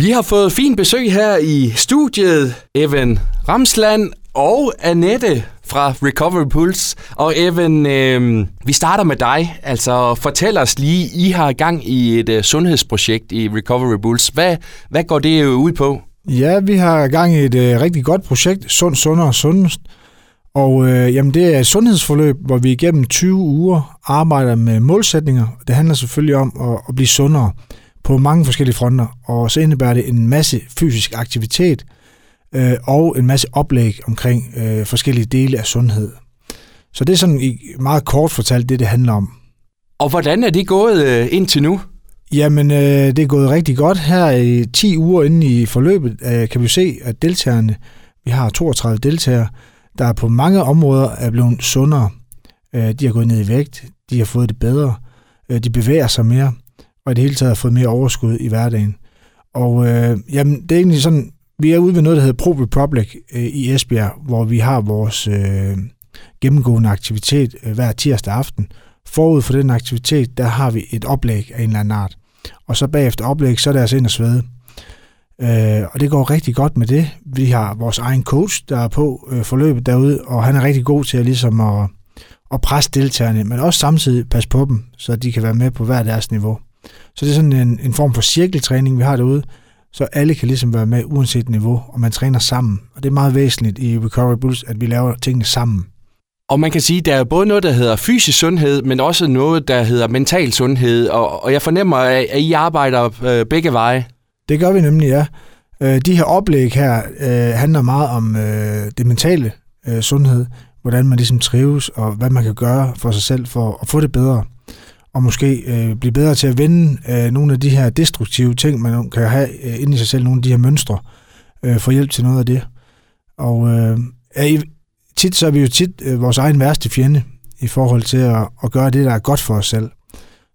Vi har fået fint besøg her i studiet. Evan Ramsland og Annette fra Recovery Pulse. Og Evan, øh, vi starter med dig. Altså, fortæl os lige, I har gang i et øh, sundhedsprojekt i Recovery Pulse. Hvad, hvad går det øh, ud på? Ja, vi har gang i et øh, rigtig godt projekt, Sund, Sundere og Sundest. Og øh, jamen, det er et sundhedsforløb, hvor vi igennem 20 uger arbejder med målsætninger. Det handler selvfølgelig om at, at blive sundere på mange forskellige fronter, og så indebærer det en masse fysisk aktivitet øh, og en masse oplæg omkring øh, forskellige dele af sundhed. Så det er sådan i meget kort fortalt det, det handler om. Og hvordan er det gået øh, indtil nu? Jamen, øh, det er gået rigtig godt. Her i 10 uger inde i forløbet øh, kan vi se, at deltagerne, vi har 32 deltagere, der på mange områder er blevet sundere. Øh, de har gået ned i vægt, de har fået det bedre, øh, de bevæger sig mere, og i det hele taget har fået mere overskud i hverdagen. Og øh, jamen, det er egentlig sådan, vi er ude ved noget, der hedder Pro Republic øh, i Esbjerg, hvor vi har vores øh, gennemgående aktivitet øh, hver tirsdag aften. Forud for den aktivitet, der har vi et oplæg af en eller anden art. Og så bagefter oplæg, så er det altså ind og svede. Øh, og det går rigtig godt med det. Vi har vores egen coach, der er på øh, forløbet derude, og han er rigtig god til at, ligesom at, at presse deltagerne, men også samtidig passe på dem, så de kan være med på hver deres niveau. Så det er sådan en, en form for cirkeltræning, vi har derude, så alle kan ligesom være med uanset niveau, og man træner sammen. Og det er meget væsentligt i Recovery Bulls, at vi laver tingene sammen. Og man kan sige, at der er både noget, der hedder fysisk sundhed, men også noget, der hedder mental sundhed. Og, og jeg fornemmer, at I arbejder øh, begge veje. Det gør vi nemlig, ja. Øh, de her oplæg her øh, handler meget om øh, det mentale øh, sundhed, hvordan man ligesom trives, og hvad man kan gøre for sig selv for at få det bedre og måske øh, blive bedre til at vende øh, nogle af de her destruktive ting, man kan have øh, inde i sig selv, nogle af de her mønstre, øh, få hjælp til noget af det. Og øh, ja, tit så er vi jo tit øh, vores egen værste fjende i forhold til at, at gøre det, der er godt for os selv.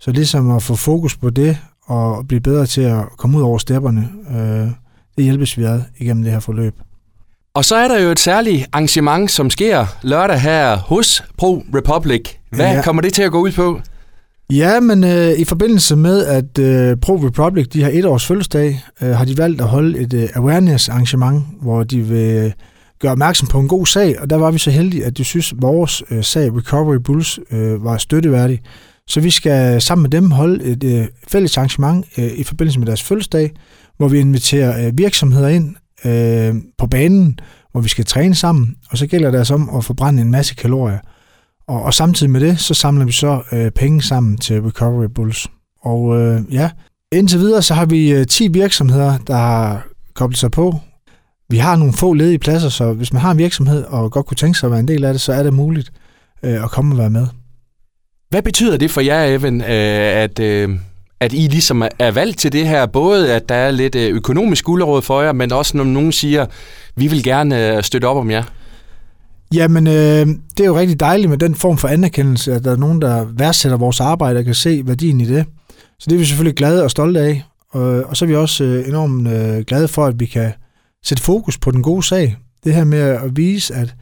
Så ligesom at få fokus på det, og blive bedre til at komme ud over stepperne, øh, det hjælpes vi ad igennem det her forløb. Og så er der jo et særligt arrangement, som sker lørdag her hos Pro Republic. Hvad ja. kommer det til at gå ud på? Ja, men øh, i forbindelse med, at øh, Pro Republic de har et års fødselsdag, øh, har de valgt at holde et øh, awareness-arrangement, hvor de vil øh, gøre opmærksom på en god sag, og der var vi så heldige, at de synes, at vores øh, sag, Recovery Bulls, øh, var støtteværdig. Så vi skal sammen med dem holde et øh, fælles arrangement øh, i forbindelse med deres fødselsdag, hvor vi inviterer øh, virksomheder ind øh, på banen, hvor vi skal træne sammen, og så gælder det altså om at forbrænde en masse kalorier. Og, og samtidig med det, så samler vi så øh, penge sammen til Recovery Bulls. Og øh, ja, indtil videre, så har vi øh, 10 virksomheder, der har koblet sig på. Vi har nogle få ledige pladser, så hvis man har en virksomhed og godt kunne tænke sig at være en del af det, så er det muligt øh, at komme og være med. Hvad betyder det for jer, Evan, øh, at, øh, at I ligesom er valgt til det her? Både at der er lidt øh, økonomisk gulerod for jer, men også når nogen siger, vi vil gerne øh, støtte op om jer? Jamen, øh, det er jo rigtig dejligt med den form for anerkendelse, at der er nogen, der værdsætter vores arbejde og kan se værdien i det. Så det er vi selvfølgelig glade og stolte af. Og, og så er vi også øh, enormt øh, glade for, at vi kan sætte fokus på den gode sag. Det her med at vise, at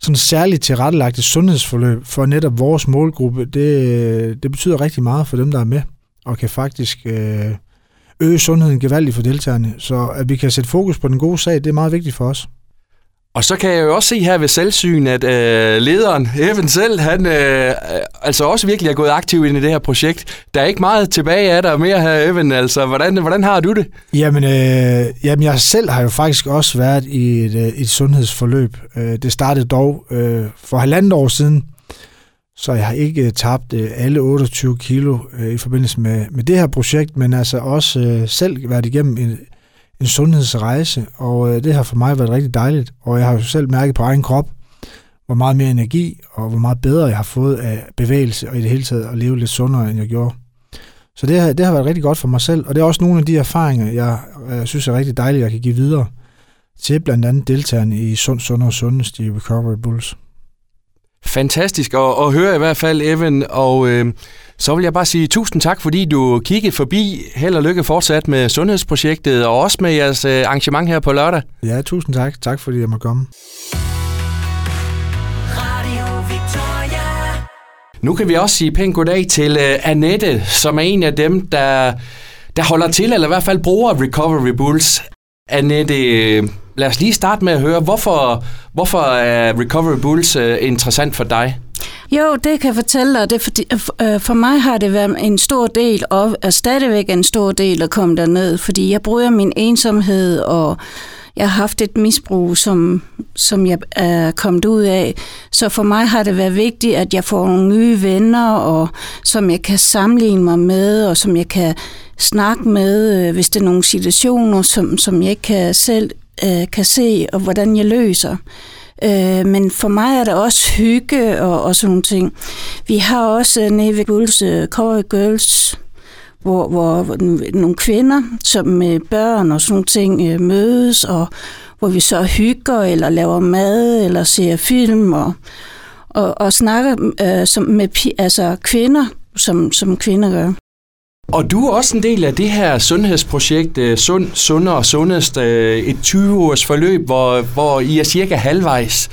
sådan særligt tilrettelagte sundhedsforløb for netop vores målgruppe, det, øh, det betyder rigtig meget for dem, der er med, og kan faktisk øh, øge sundheden gevaldigt for deltagerne. Så at vi kan sætte fokus på den gode sag, det er meget vigtigt for os. Og så kan jeg jo også se her ved selvsyn, at øh, lederen, Evan selv, han øh, øh, altså også virkelig er gået aktiv ind i det her projekt. Der er ikke meget tilbage af dig mere her, Evan. Altså, hvordan, hvordan har du det? Jamen, øh, jamen, jeg selv har jo faktisk også været i et, øh, et sundhedsforløb. Øh, det startede dog øh, for halvandet år siden, så jeg har ikke tabt øh, alle 28 kilo øh, i forbindelse med, med det her projekt, men altså også øh, selv været igennem en, en sundhedsrejse, og øh, det har for mig været rigtig dejligt. Og jeg har jo selv mærket på egen krop, hvor meget mere energi og hvor meget bedre jeg har fået af bevægelse og i det hele taget at leve lidt sundere, end jeg gjorde. Så det har, det har været rigtig godt for mig selv, og det er også nogle af de erfaringer, jeg, jeg synes er rigtig dejlige, jeg kan give videre til blandt andet deltagerne i Sund, Sund og Sundest i Recovery Bulls. Fantastisk at, at høre i hvert fald, Evan, og øh, så vil jeg bare sige tusind tak, fordi du kiggede forbi. Held og lykke fortsat med Sundhedsprojektet, og også med jeres øh, arrangement her på lørdag. Ja, tusind tak. Tak fordi jeg må komme. Nu kan vi også sige pænt goddag til uh, Annette, som er en af dem, der, der holder til, eller i hvert fald bruger Recovery Bulls. Annette, lad os lige starte med at høre, hvorfor, hvorfor er Recovery Bulls uh, interessant for dig? Jo, det kan jeg fortælle dig. Det fordi, øh, øh, for mig har det været en stor del, og er stadigvæk en stor del at komme derned, fordi jeg bruger min ensomhed, og jeg har haft et misbrug, som, som jeg er kommet ud af. Så for mig har det været vigtigt, at jeg får nogle nye venner, og som jeg kan sammenligne mig med, og som jeg kan snakke med, øh, hvis det er nogle situationer, som, som jeg ikke kan selv øh, kan se, og hvordan jeg løser. Øh, men for mig er det også hygge og, og sådan nogle ting. Vi har også øh, nede ved Bulls øh, Cover Girls, hvor, hvor, hvor nogle kvinder som med børn og sådan nogle ting øh, mødes, og hvor vi så hygger, eller laver mad, eller ser film, og, og, og snakker øh, som med altså kvinder, som, som kvinder gør. Og du er også en del af det her sundhedsprojekt, øh, Sund, Sundere og Sundest, øh, et 20-års forløb, hvor, hvor I er cirka halvvejs.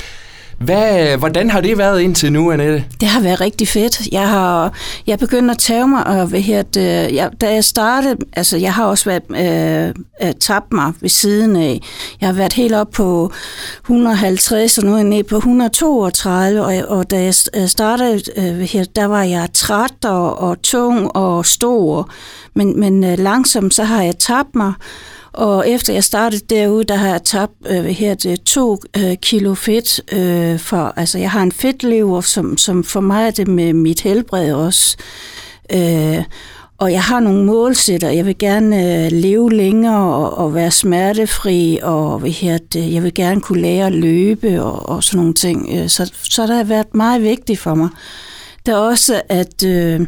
Hvad, hvordan har det været indtil nu, Annette? Det har været rigtig fedt. Jeg har jeg begyndt at tage mig, og hvad her, det, jeg, da jeg startede, altså jeg har også været, øh, øh, tabt mig ved siden af. Jeg har været helt op på 150, og nu er jeg nede på 132, og, og da jeg øh, startede, øh, her, der var jeg træt og, og tung og stor, men, men øh, langsomt så har jeg tabt mig, og efter jeg startede derude, der har jeg tabt øh, her det, to øh, kilo fedt. Øh, for, altså, jeg har en fedtlever, som, som for mig er det med mit helbred også. Øh, og jeg har nogle målsætter. Jeg vil gerne øh, leve længere og, og være smertefri, og hvad her, det, jeg vil gerne kunne lære at løbe og, og sådan nogle ting. Øh, så, så det har været meget vigtigt for mig da også, at øh,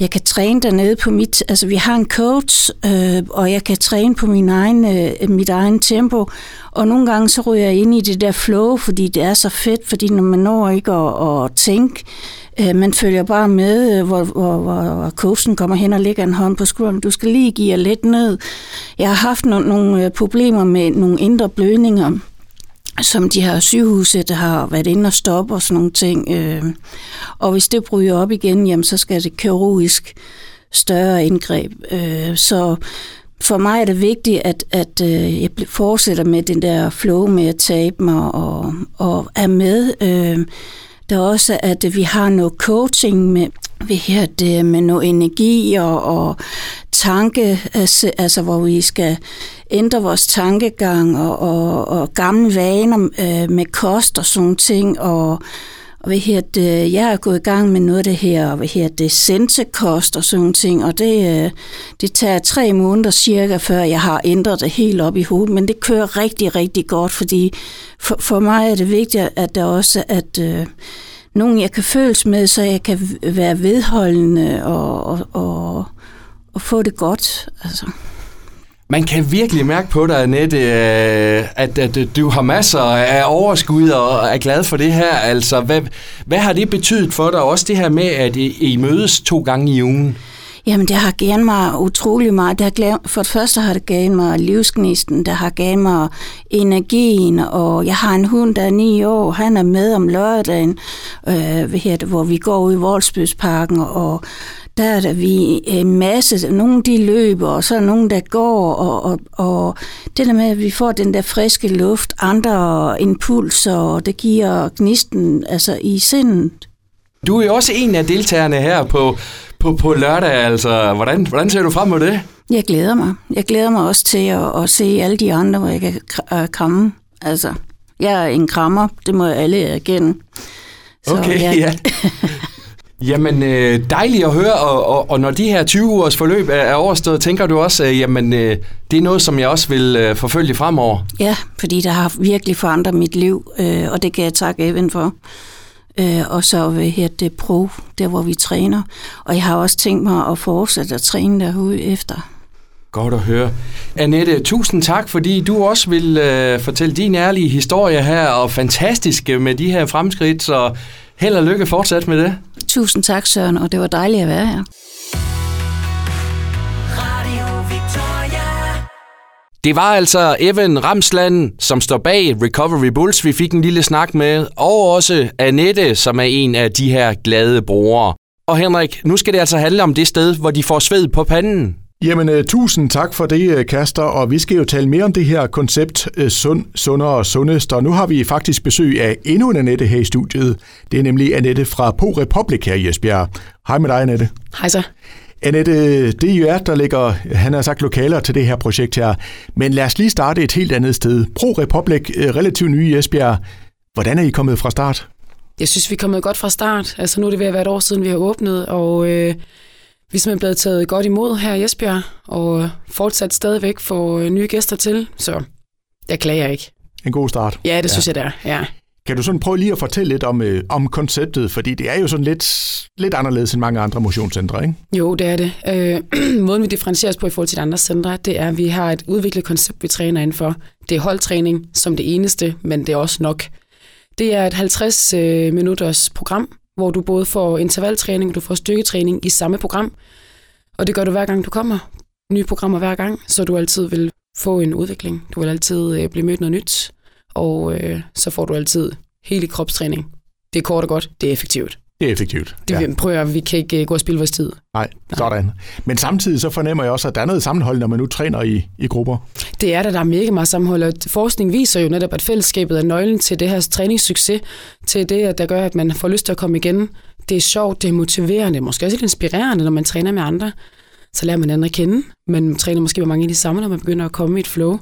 jeg kan træne dernede på mit... Altså, vi har en coach, øh, og jeg kan træne på min egen, øh, mit egen tempo. Og nogle gange så ryger jeg ind i det der flow, fordi det er så fedt, fordi når man når ikke at, at tænke, øh, man følger bare med, øh, hvor, hvor, hvor coachen kommer hen og lægger en hånd på skulderen. Du skal lige give jer lidt ned. Jeg har haft nogle, nogle problemer med nogle indre blødninger, som de her sygehuse, der har været inde og stoppe og sådan nogle ting. Øh, og hvis det bryder op igen, jamen, så skal det kirurgisk større indgreb. Øh, så for mig er det vigtigt, at, at øh, jeg fortsætter med den der flow med at tabe mig og, og er med. Øh. Der er også, at vi har noget coaching med, vi her det med noget energi og, og tanke, altså, altså, hvor vi skal ændre vores tankegang og, og, og gamle vaner øh, med kost og sådan ting, og, og ved her det, jeg er gået i gang med noget af det her, hvad her det, sensekost og sådan ting, og det, øh, det tager tre måneder cirka, før jeg har ændret det helt op i hovedet, men det kører rigtig, rigtig godt, fordi for, for mig er det vigtigt, at der også, at øh, nogen jeg kan føles med, så jeg kan være vedholdende og, og, og få det godt, altså. Man kan virkelig mærke på dig, Annette, øh, at, at du har masser af overskud og er glad for det her. Altså, hvad, hvad har det betydet for dig? Også det her med, at I, mødes to gange i ugen? Jamen, det har givet mig utrolig meget. Det har for det første har det givet mig livsgnisten, det har givet mig energien, og jeg har en hund, der er ni år. Han er med om lørdagen, øh, hvad det, hvor vi går ud i Voldsbøsparken, og der er der vi en masse, nogle de løber, og så er nogen, der går, og, og, og det der med, at vi får den der friske luft, andre impulser, og det giver gnisten altså i sindet. Du er jo også en af deltagerne her på, på, på lørdag, altså. Hvordan, hvordan ser du frem mod det? Jeg glæder mig. Jeg glæder mig også til at, at se alle de andre, hvor jeg kan øh, kramme. Altså, jeg er en krammer, det må alle erkende. Så, okay, ja. ja. Jamen, øh, dejligt at høre, og, og, og når de her 20 ugers forløb er, er overstået, tænker du også, øh, jamen, øh, det er noget, som jeg også vil øh, forfølge fremover? Ja, fordi det har virkelig forandret mit liv, øh, og det kan jeg takke Evan for. Øh, og så ved her det pro, der hvor vi træner. Og jeg har også tænkt mig at fortsætte at træne derude efter. Godt at høre. Annette, tusind tak, fordi du også vil øh, fortælle din ærlige historie her, og fantastisk med de her fremskridt, så held og lykke fortsat med det. Tusind tak, Søren, og det var dejligt at være her. Det var altså Evan Ramsland, som står bag Recovery Bulls, vi fik en lille snak med, og også Annette, som er en af de her glade brugere. Og Henrik, nu skal det altså handle om det sted, hvor de får sved på panden. Jamen, uh, tusind tak for det, Kaster, og vi skal jo tale mere om det her koncept uh, sund, sundere og sundest, og nu har vi faktisk besøg af endnu en Annette her i studiet. Det er nemlig Annette fra Po Republic her i Esbjerg. Hej med dig, Annette. Hej så. Annette, det er jo jer, der ligger, han har sagt, lokaler til det her projekt her. Men lad os lige starte et helt andet sted. Pro Republic, relativt nye i Esbjerg. Hvordan er I kommet fra start? Jeg synes, vi er kommet godt fra start. Altså nu er det ved at være et år siden, vi har åbnet, og øh, vi er simpelthen blevet taget godt imod her i Esbjerg, og fortsat stadigvæk få øh, nye gæster til, så jeg klager ikke. En god start. Ja, det ja. synes jeg, det er. Ja. Kan du sådan prøve lige at fortælle lidt om, øh, om konceptet, fordi det er jo sådan lidt, lidt anderledes end mange andre motionscentre, ikke? Jo, det er det. Øh, måden vi differentieres på i forhold til de andre centre, det er, at vi har et udviklet koncept, vi træner indenfor. Det er holdtræning som det eneste, men det er også nok. Det er et 50 øh, minutters program, hvor du både får intervaltræning og du får styrketræning i samme program. Og det gør du hver gang du kommer. Nye programmer hver gang, så du altid vil få en udvikling. Du vil altid øh, blive mødt noget nyt, og øh, så får du altid hele kropstræning. Det er kort og godt, det er effektivt. Det er effektivt. Det ja. prøver, vi kan ikke øh, gå og spille vores tid. Nej, sådan. Men samtidig så fornemmer jeg også, at der er noget sammenhold, når man nu træner i, i grupper. Det er der, der er mega meget sammenhold, og forskning viser jo netop, at fællesskabet er nøglen til det her træningssucces, til det, der gør, at man får lyst til at komme igen. Det er sjovt, det er motiverende, måske også lidt inspirerende, når man træner med andre. Så lærer man andre at kende, men man træner måske med mange af de samme, når man begynder at komme i et flow.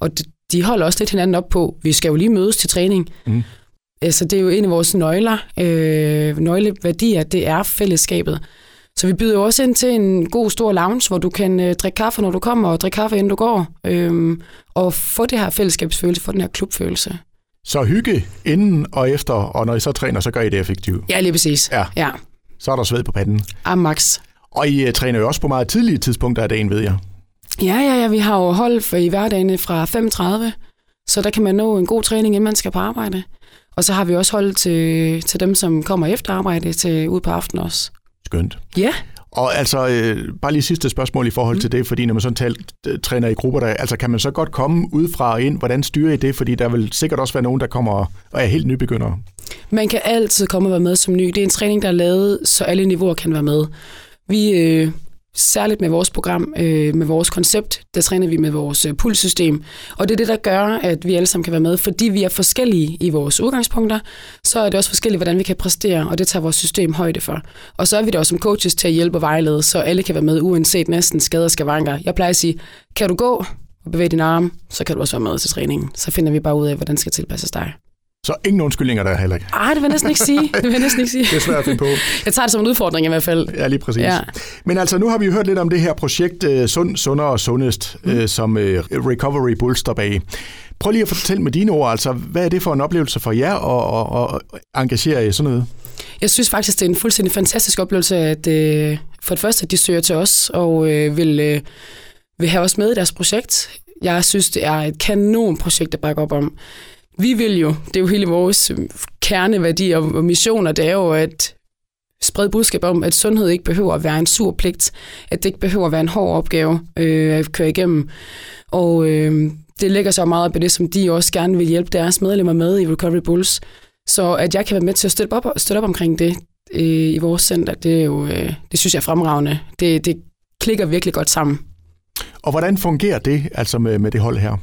Og de holder også lidt hinanden op på, vi skal jo lige mødes til træning. Mm. Altså, det er jo en af vores nøgler, øh, nøgleværdier, det er fællesskabet. Så vi byder jo også ind til en god stor lounge, hvor du kan øh, drikke kaffe, når du kommer, og drikke kaffe, inden du går, øh, og få det her fællesskabsfølelse, få den her klubfølelse. Så hygge inden og efter, og når I så træner, så gør I det effektivt? Ja, lige præcis. Ja. ja. Så er der sved på panden? Ja, max. Og I uh, træner jo også på meget tidlige tidspunkter af dagen, ved jeg. Ja, ja, ja. Vi har jo hold for i hverdagen fra 35, så der kan man nå en god træning, inden man skal på arbejde. Og så har vi også holdt til, til dem, som kommer efter arbejde til ud på aften også. Skønt. Ja. Og altså, øh, bare lige sidste spørgsmål i forhold mm. til det, fordi når man sådan tal, træner i grupper, der, altså kan man så godt komme udefra og ind? Hvordan styrer I det? Fordi der vil sikkert også være nogen, der kommer og er helt nybegyndere. Man kan altid komme og være med som ny. Det er en træning, der er lavet, så alle niveauer kan være med. Vi, øh, særligt med vores program, øh, med vores koncept, der træner vi med vores øh, pulssystem. Og det er det, der gør, at vi alle sammen kan være med. Fordi vi er forskellige i vores udgangspunkter, så er det også forskelligt, hvordan vi kan præstere, og det tager vores system højde for. Og så er vi der også som coaches til at hjælpe og vejlede, så alle kan være med, uanset næsten skader og skavanker. Jeg plejer at sige, kan du gå og bevæge din arm, så kan du også være med til træningen. Så finder vi bare ud af, hvordan det skal tilpasses dig. Så ingen undskyldninger der heller ikke. Ej, det vil jeg næsten ikke sige. Det vil jeg næsten ikke sige. det er svært at finde på. Jeg tager det som en udfordring i hvert fald. Ja, lige præcis. Ja. Men altså, nu har vi jo hørt lidt om det her projekt uh, Sund, Sundere og Sundest, mm. uh, som uh, Recovery Bull står bag. Prøv lige at fortælle med dine ord, altså, hvad er det for en oplevelse for jer at, at, at engagere i sådan noget? Jeg synes faktisk, det er en fuldstændig fantastisk oplevelse, at uh, for det første, at de søger til os og uh, vil, uh, vil have os med i deres projekt. Jeg synes, det er et kanonprojekt at bakke op om vi vil jo, det er jo hele vores øh, kerneværdi og missioner, det er jo at sprede budskab om, at sundhed ikke behøver at være en sur pligt, at det ikke behøver at være en hård opgave øh, at køre igennem. Og øh, det ligger så meget på det, som de også gerne vil hjælpe deres medlemmer med i Recovery Bulls. Så at jeg kan være med til at støtte op, støtte op omkring det øh, i vores center, det, er jo, øh, det synes jeg er fremragende. Det, det klikker virkelig godt sammen. Og hvordan fungerer det altså med, med det hold her?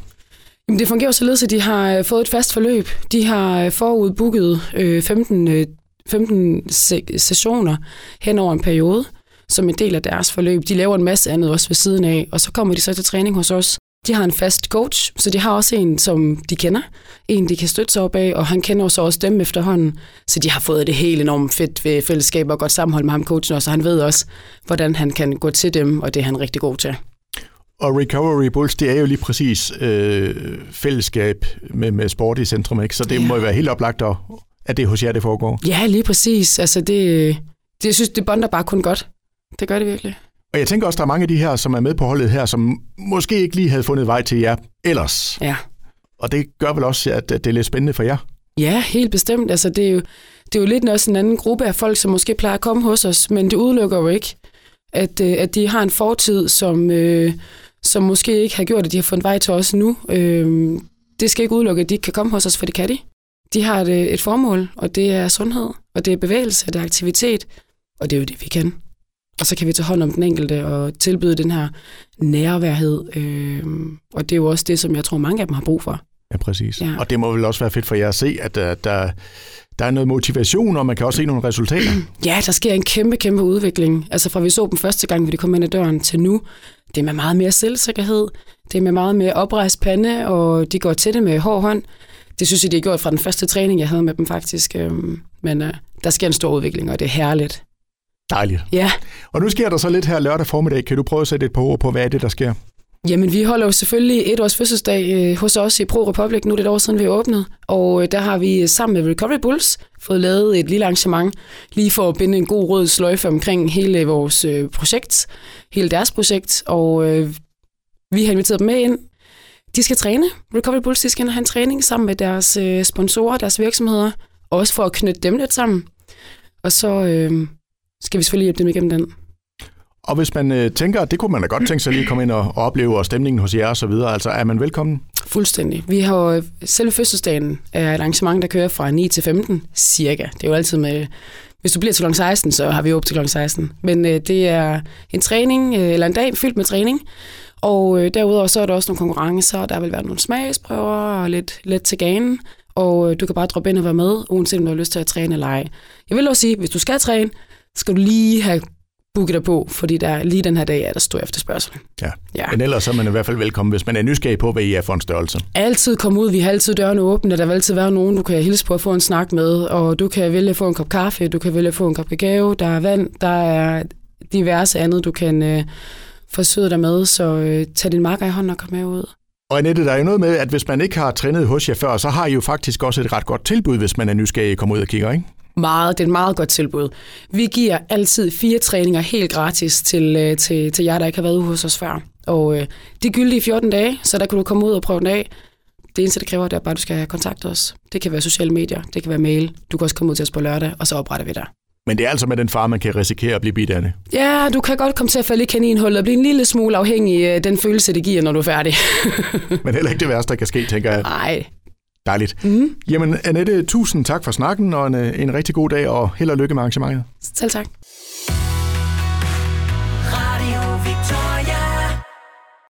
Det fungerer således, at de har øh, fået et fast forløb. De har øh, forudbooket øh, 15, 15 sessioner hen over en periode, som en del af deres forløb. De laver en masse andet også ved siden af, og så kommer de så til træning hos os. De har en fast coach, så de har også en, som de kender. En, de kan støtte sig op af, og han kender så også dem efterhånden. Så de har fået det helt enormt fedt ved fællesskab og godt sammenhold med ham coachen også, og han ved også, hvordan han kan gå til dem, og det er han rigtig god til. Og Recovery Bulls, det er jo lige præcis øh, fællesskab med, med sport i centrum, ikke? Så det ja. må jo være helt oplagt, at det er hos jer, det foregår. Ja, lige præcis. Altså, det, det, jeg synes, det bonder bare kun godt. Det gør det virkelig. Og jeg tænker også, der er mange af de her, som er med på holdet her, som måske ikke lige havde fundet vej til jer ellers. Ja. Og det gør vel også, at det er lidt spændende for jer? Ja, helt bestemt. Altså, det, er jo, det er jo lidt også en anden gruppe af folk, som måske plejer at komme hos os, men det udelukker jo ikke, at, øh, at de har en fortid, som, øh, som måske ikke har gjort, at de har fundet vej til os nu. Øh, det skal ikke udelukke, at de ikke kan komme hos os, for det kan de. De har et, et formål, og det er sundhed, og det er bevægelse, og det er aktivitet, og det er jo det, vi kan. og så kan vi tage hånd om den enkelte og tilbyde den her nærværhed. Øh, og det er jo også det, som jeg tror, mange af dem har brug for. Ja, præcis. Ja. Og det må vel også være fedt for jer at se, at der, der, der er noget motivation, og man kan også se nogle resultater. Ja, der sker en kæmpe, kæmpe udvikling. Altså fra vi så dem første gang, hvor de kom ind ad døren til nu, det er med meget mere selvsikkerhed, det er med meget mere oprejst pande, og de går til det med hård hånd. Det synes jeg, de har gjort fra den første træning, jeg havde med dem faktisk. Øhm, Men øh, der sker en stor udvikling, og det er herligt. Dejligt. Ja, Og nu sker der så lidt her lørdag formiddag. Kan du prøve at sætte et par ord på, hvad er det, der sker? Jamen, vi holder jo selvfølgelig et års fødselsdag øh, hos os i Pro Republic. Nu er det et år siden, vi er åbnet. Og øh, der har vi øh, sammen med Recovery Bulls fået lavet et lille arrangement, lige for at binde en god rød sløjfe omkring hele vores øh, projekt, hele deres projekt. Og øh, vi har inviteret dem med ind. De skal træne. Recovery Bulls de skal have en træning sammen med deres øh, sponsorer, deres virksomheder. Også for at knytte dem lidt sammen. Og så øh, skal vi selvfølgelig hjælpe dem igennem den. Og hvis man øh, tænker, at det kunne man da godt tænke sig lige at komme ind og, og opleve, og stemningen hos jer og så videre, altså er man velkommen? Fuldstændig. Vi har jo øh, selve fødselsdagen er et arrangement, der kører fra 9 til 15, cirka. Det er jo altid med, hvis du bliver til kl. 16, så har vi åbent til kl. 16. Men øh, det er en træning, øh, eller en dag fyldt med træning. Og øh, derudover så er der også nogle konkurrencer, der vil være nogle smagsprøver og lidt, lidt til ganen. Og øh, du kan bare droppe ind og være med, uanset om du har lyst til at træne eller ej. Jeg vil også sige, hvis du skal træne, skal du lige have booket dig på, fordi der lige den her dag er der stor efterspørgsel. Ja. Ja. Men ellers så er man i hvert fald velkommen, hvis man er nysgerrig på, hvad I er for en størrelse. altid komme ud. Vi har altid dørene åbne, der vil altid være nogen, du kan hilse på og få en snak med. Og du kan vælge at få en kop kaffe, du kan vælge at få en kop kakao, der er vand, der er diverse andet, du kan øh, forsøge dig med. Så øh, tag din marker i hånden og kom med ud. Og Annette, der er jo noget med, at hvis man ikke har trænet hos jer før, så har I jo faktisk også et ret godt tilbud, hvis man er nysgerrig og kommer ud og kigger, ikke? Meget, det er et meget godt tilbud. Vi giver altid fire træninger helt gratis til, øh, til, til jer, der ikke har været hos os før. Og øh, de er gyldige i 14 dage, så der kan du komme ud og prøve den af. Det eneste, det kræver, det er bare, at du skal kontakte os. Det kan være sociale medier, det kan være mail. Du kan også komme ud til os på lørdag, og så opretter vi dig. Men det er altså med den far, man kan risikere at blive bidt af det. Ja, du kan godt komme til at falde i kaninhullet og blive en lille smule afhængig af den følelse, det giver, når du er færdig. Men heller ikke det værste, der kan ske, tænker jeg. Nej. Dejligt. Mm. Jamen, Annette, tusind tak for snakken, og en, en rigtig god dag, og held og lykke med arrangementet. Selv tak.